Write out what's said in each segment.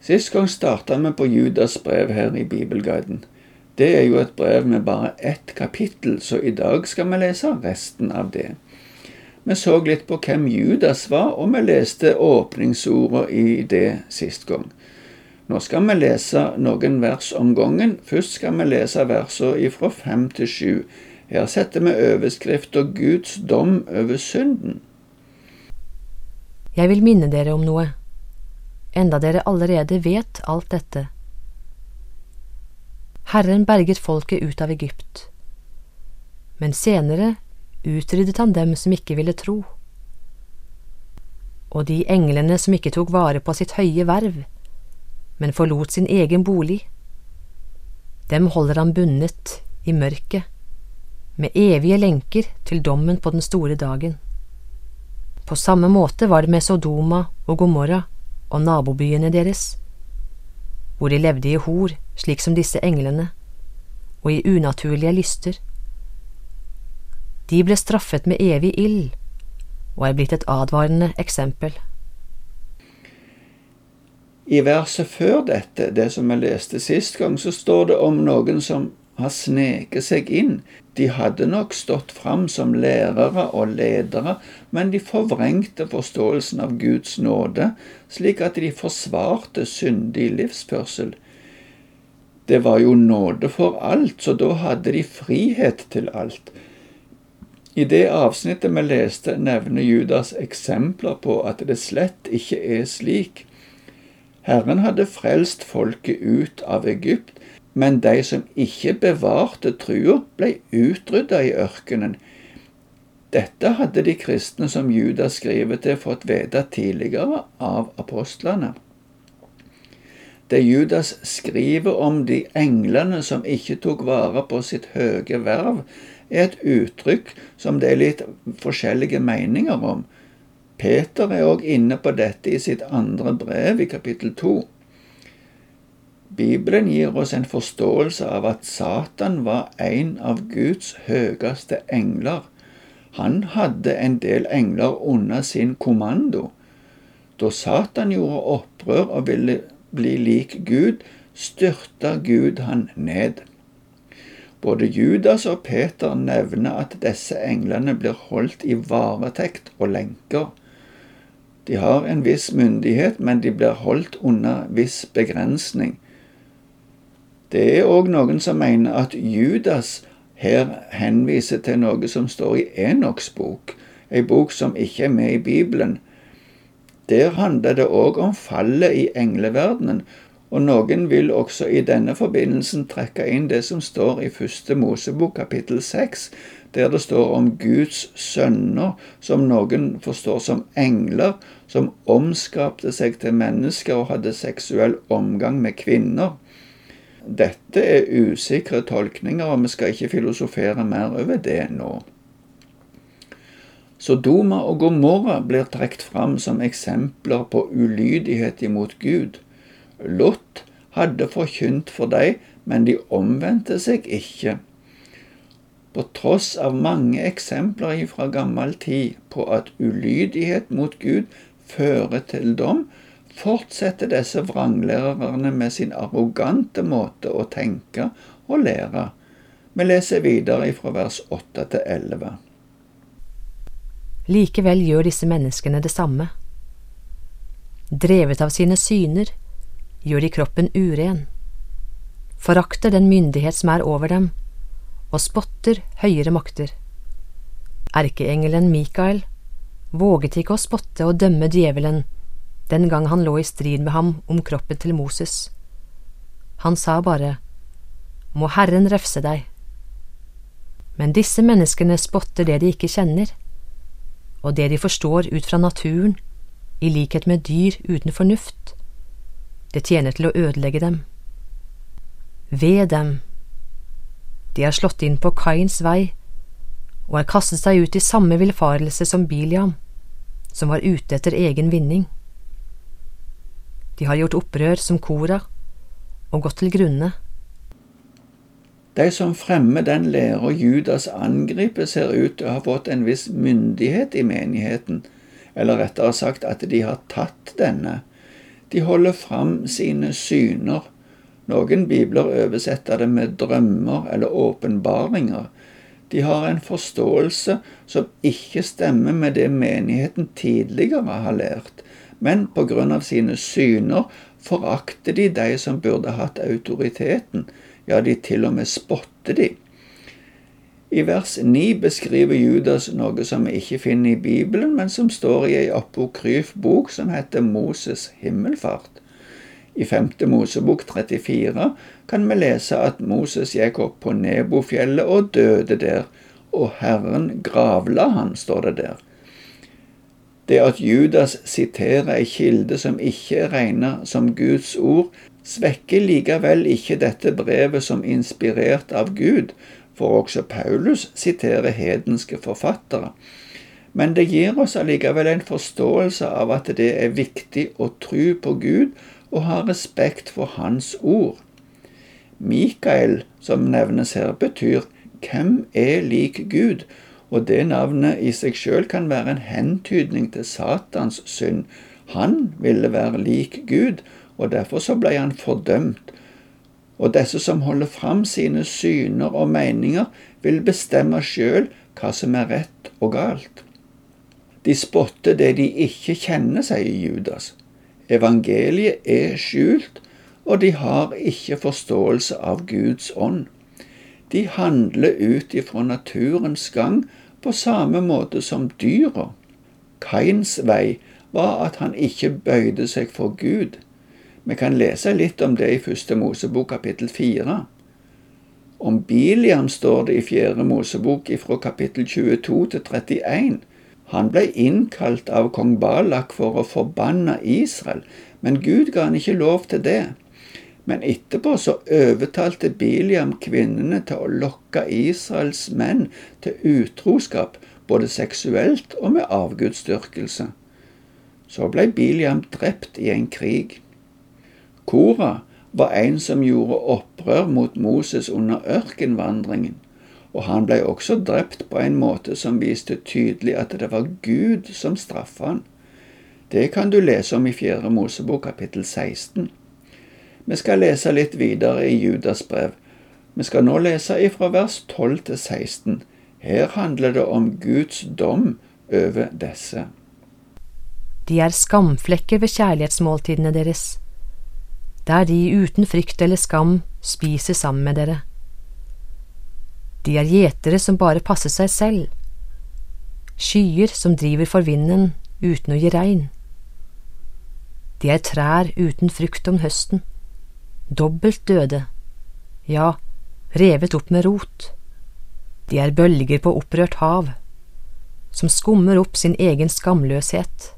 Sist gang starta vi på Judas brev her i Bibelguiden. Det er jo et brev med bare ett kapittel, så i dag skal vi lese resten av det. Vi så litt på hvem Judas var, og vi leste åpningsordet i det sist gang. Nå skal vi lese noen vers om gangen. Først skal vi lese versene fra fem til sju. Her setter vi overskrifta Guds dom over synden. Jeg vil minne dere om noe enda dere allerede vet alt dette. Herren berget folket ut av Egypt, men senere utryddet han dem som ikke ville tro. Og de englene som ikke tok vare på sitt høye verv, men forlot sin egen bolig, dem holder han bundet i mørket, med evige lenker til dommen på den store dagen. På samme måte var det med Sodoma og Gomorra, og nabobyene deres, hvor de levde i hor, slik som disse englene, og i unaturlige lyster. De ble straffet med evig ild, og er blitt et advarende eksempel. I verset før dette, det som jeg leste sist gang, så står det om noen som har sneket seg inn. De hadde nok stått fram som lærere og ledere, men de forvrengte forståelsen av Guds nåde, slik at de forsvarte syndig livsførsel. Det var jo nåde for alt, så da hadde de frihet til alt. I det avsnittet vi leste, nevner Judas eksempler på at det slett ikke er slik. Herren hadde frelst folket ut av Egypt, men de som ikke bevarte trua, ble utrydda i ørkenen. Dette hadde de kristne som Judas skriver til, fått vite tidligere av apostlene. Det Judas skriver om de englene som ikke tok vare på sitt høye verv, er et uttrykk som det er litt forskjellige meninger om. Peter er òg inne på dette i sitt andre brev, i kapittel to. Bibelen gir oss en forståelse av at Satan var en av Guds høyeste engler. Han hadde en del engler under sin kommando. Da Satan gjorde opprør og ville bli lik Gud, styrta Gud han ned. Både Judas og Peter nevner at disse englene blir holdt i varetekt og lenker. De har en viss myndighet, men de blir holdt under viss begrensning. Det er òg noen som mener at Judas her henviser til noe som står i Enoks bok, ei bok som ikke er med i Bibelen. Der handler det òg om fallet i engleverdenen, og noen vil også i denne forbindelsen trekke inn det som står i første Mosebok kapittel seks, der det står om Guds sønner, som noen forstår som engler, som omskapte seg til mennesker og hadde seksuell omgang med kvinner. Dette er usikre tolkninger, og vi skal ikke filosofere mer over det nå. Sodoma og Gomorra blir trukket fram som eksempler på ulydighet imot Gud. Lot hadde forkynt for dem, men de omvendte seg ikke. På tross av mange eksempler fra gammel tid på at ulydighet mot Gud fører til dom, fortsetter disse vranglærerne med sin arrogante måte å tenke og lære. Vi leser videre fra vers 8 til 11. Likevel gjør disse menneskene det samme. Drevet av sine syner gjør de kroppen uren, forakter den myndighet som er over dem, og spotter høyere makter. Erkeengelen Mikael våget ikke å spotte og dømme djevelen den gang han lå i strid med ham om kroppen til Moses. Han sa bare, Må Herren refse deg. Men disse menneskene spotter det de ikke kjenner, og det de forstår ut fra naturen, i likhet med dyr uten fornuft. Det tjener til å ødelegge dem. Ved dem. De har slått inn på Kains vei og har kastet seg ut i samme villfarelse som Biliam, som var ute etter egen vinning. De har gjort opprør som Kora og gått til grunne. De som fremmer den læra Judas angriper, ser ut til å ha fått en viss myndighet i menigheten, eller rettere sagt at de har tatt denne. De holder fram sine syner. Noen bibler oversetter det med drømmer eller åpenbaringer. De har en forståelse som ikke stemmer med det menigheten tidligere har lært, men på grunn av sine syner forakter de de som burde hatt autoriteten, ja, de til og med spotter de. I vers 9 beskriver Judas noe som vi ikke finner i Bibelen, men som står i ei apokryf bok som heter Moses' himmelfart. I 5. Mosebok 34 kan vi lese at Moses gikk opp på Nebofjellet og døde der, og Herren gravla han, står det der. Det at Judas siterer ei kilde som ikke er regna som Guds ord, svekker likevel ikke dette brevet som inspirert av Gud, for også Paulus siterer hedenske forfattere. Men det gir oss allikevel en forståelse av at det er viktig å tro på Gud og ha respekt for Hans ord. Mikael, som nevnes her, betyr 'Hvem er lik Gud?' Og det navnet i seg sjøl kan være en hentydning til Satans synd. Han ville være lik Gud, og derfor så ble han fordømt og disse som holder fram sine syner og meninger, vil bestemme sjøl hva som er rett og galt. De spotter det de ikke kjenner, sier Judas. Evangeliet er skjult, og de har ikke forståelse av Guds ånd. De handler ut ifra naturens gang på samme måte som dyra. Kains vei var at han ikke bøyde seg for Gud. Vi kan lese litt om det i første Mosebok kapittel fire. Om Biliam står det i fjerde Mosebok ifra kapittel 22 til 31. Han ble innkalt av kong Balak for å forbanne Israel, men Gud ga han ikke lov til det. Men etterpå så overtalte Biliam kvinnene til å lokke Israels menn til utroskap, både seksuelt og med avgudsdyrkelse. Så ble Biliam drept i en krig. Kora var en som gjorde opprør mot Moses under ørkenvandringen, og han ble også drept på en måte som viste tydelig at det var Gud som straffa han. Det kan du lese om i Fjerde Mosebok kapittel 16. Vi skal lese litt videre i Judas brev. Vi skal nå lese ifra vers 12 til 16. Her handler det om Guds dom over disse. De er skamflekker ved kjærlighetsmåltidene deres der de uten frykt eller skam spiser sammen med dere. De er gjetere som bare passer seg selv, skyer som driver for vinden uten å gi regn. De er trær uten frukt om høsten, dobbelt døde, ja, revet opp med rot. De er bølger på opprørt hav, som skummer opp sin egen skamløshet.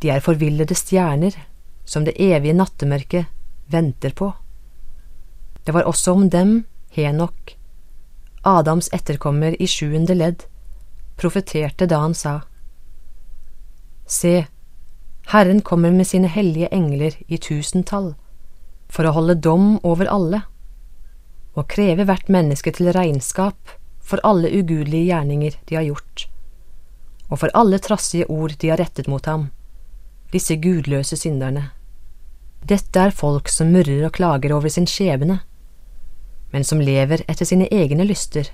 De er forvillede stjerner som det evige nattemørket venter på. Det var også om dem Henok, Adams etterkommer i sjuende ledd, profeterte da han sa, Se, Herren kommer med sine hellige engler i tusentall, for å holde dom over alle, og kreve hvert menneske til regnskap for alle ugudelige gjerninger de har gjort, og for alle trassige ord de har rettet mot ham, disse gudløse synderne. Dette er folk som murrer og klager over sin skjebne, men som lever etter sine egne lyster.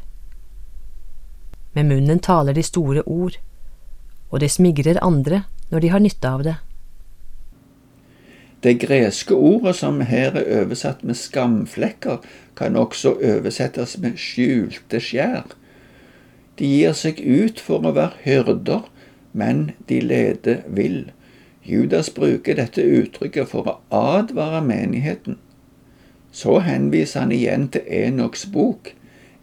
Med munnen taler de store ord, og de smigrer andre når de har nytte av det. Det greske ordet som her er oversatt med skamflekker, kan også oversettes med skjulte skjær. De gir seg ut for å være hyrder, men de leder vill. Judas bruker dette uttrykket for å advare menigheten. Så henviser han igjen til Enoks bok.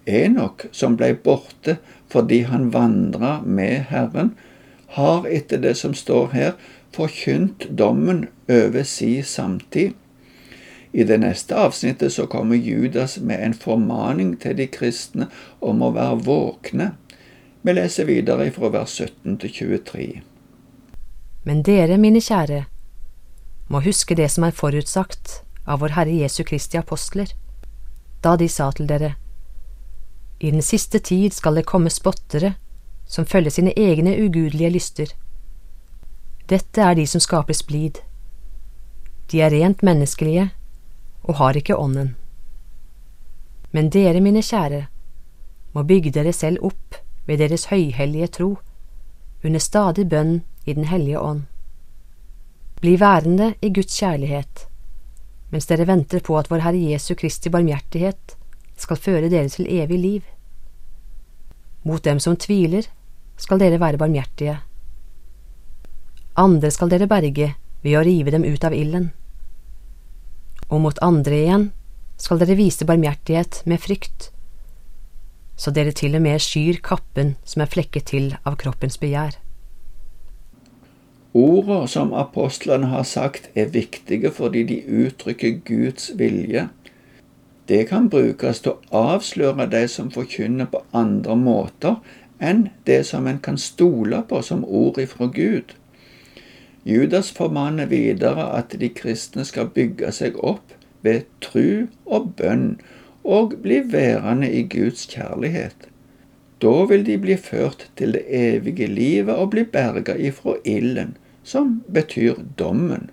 Enok, som ble borte fordi han vandra med Herren, har etter det som står her, forkynt dommen over si samtid. I det neste avsnittet så kommer Judas med en formaning til de kristne om å være våkne. Vi leser videre fra vers 17 til 23. Men dere, mine kjære, må huske det som er forutsagt av vår Herre Jesu Kristi apostler, da de sa til dere, I den siste tid skal det komme spottere som følger sine egne ugudelige lyster. Dette er de som skaper splid, De er rent menneskelige og har ikke ånden. Men dere, mine kjære, må bygge dere selv opp ved deres høyhellige tro, under stadig bønn i Den hellige ånd. Bli værende i Guds kjærlighet, mens dere venter på at vår Herre Jesu Kristi barmhjertighet skal føre dere til evig liv. Mot dem som tviler, skal dere være barmhjertige. Andre skal dere berge ved å rive dem ut av ilden. Og mot andre igjen skal dere vise barmhjertighet med frykt, så dere til og med skyr kappen som er flekket til av kroppens begjær. Orda som apostlene har sagt, er viktige fordi de uttrykker Guds vilje. Det kan brukes til å avsløre de som forkynner på andre måter enn det som en kan stole på som ord ifra Gud. Judas formaner videre at de kristne skal bygge seg opp ved tru og bønn og bli værende i Guds kjærlighet. Da vil de bli ført til det evige livet og bli berga ifra ilden, som betyr dommen.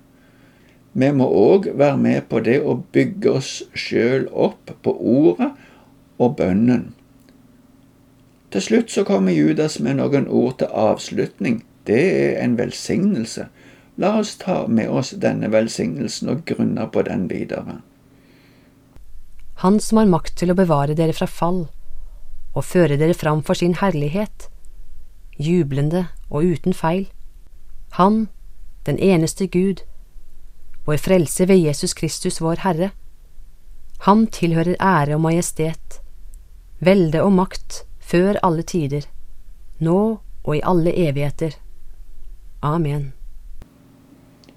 Vi må òg være med på det å bygge oss sjøl opp på ordet og bønnen. Til slutt så kommer Judas med noen ord til avslutning. Det er en velsignelse. La oss ta med oss denne velsignelsen og grunne på den videre. Han som har makt til å bevare dere fra fall og føre dere fram for sin herlighet, jublende og uten feil. Han, den eneste Gud, vår frelse ved Jesus Kristus vår Herre. Ham tilhører ære og majestet, velde og makt før alle tider, nå og i alle evigheter. Amen.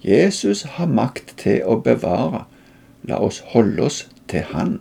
Jesus har makt til å bevare. La oss holde oss til Han.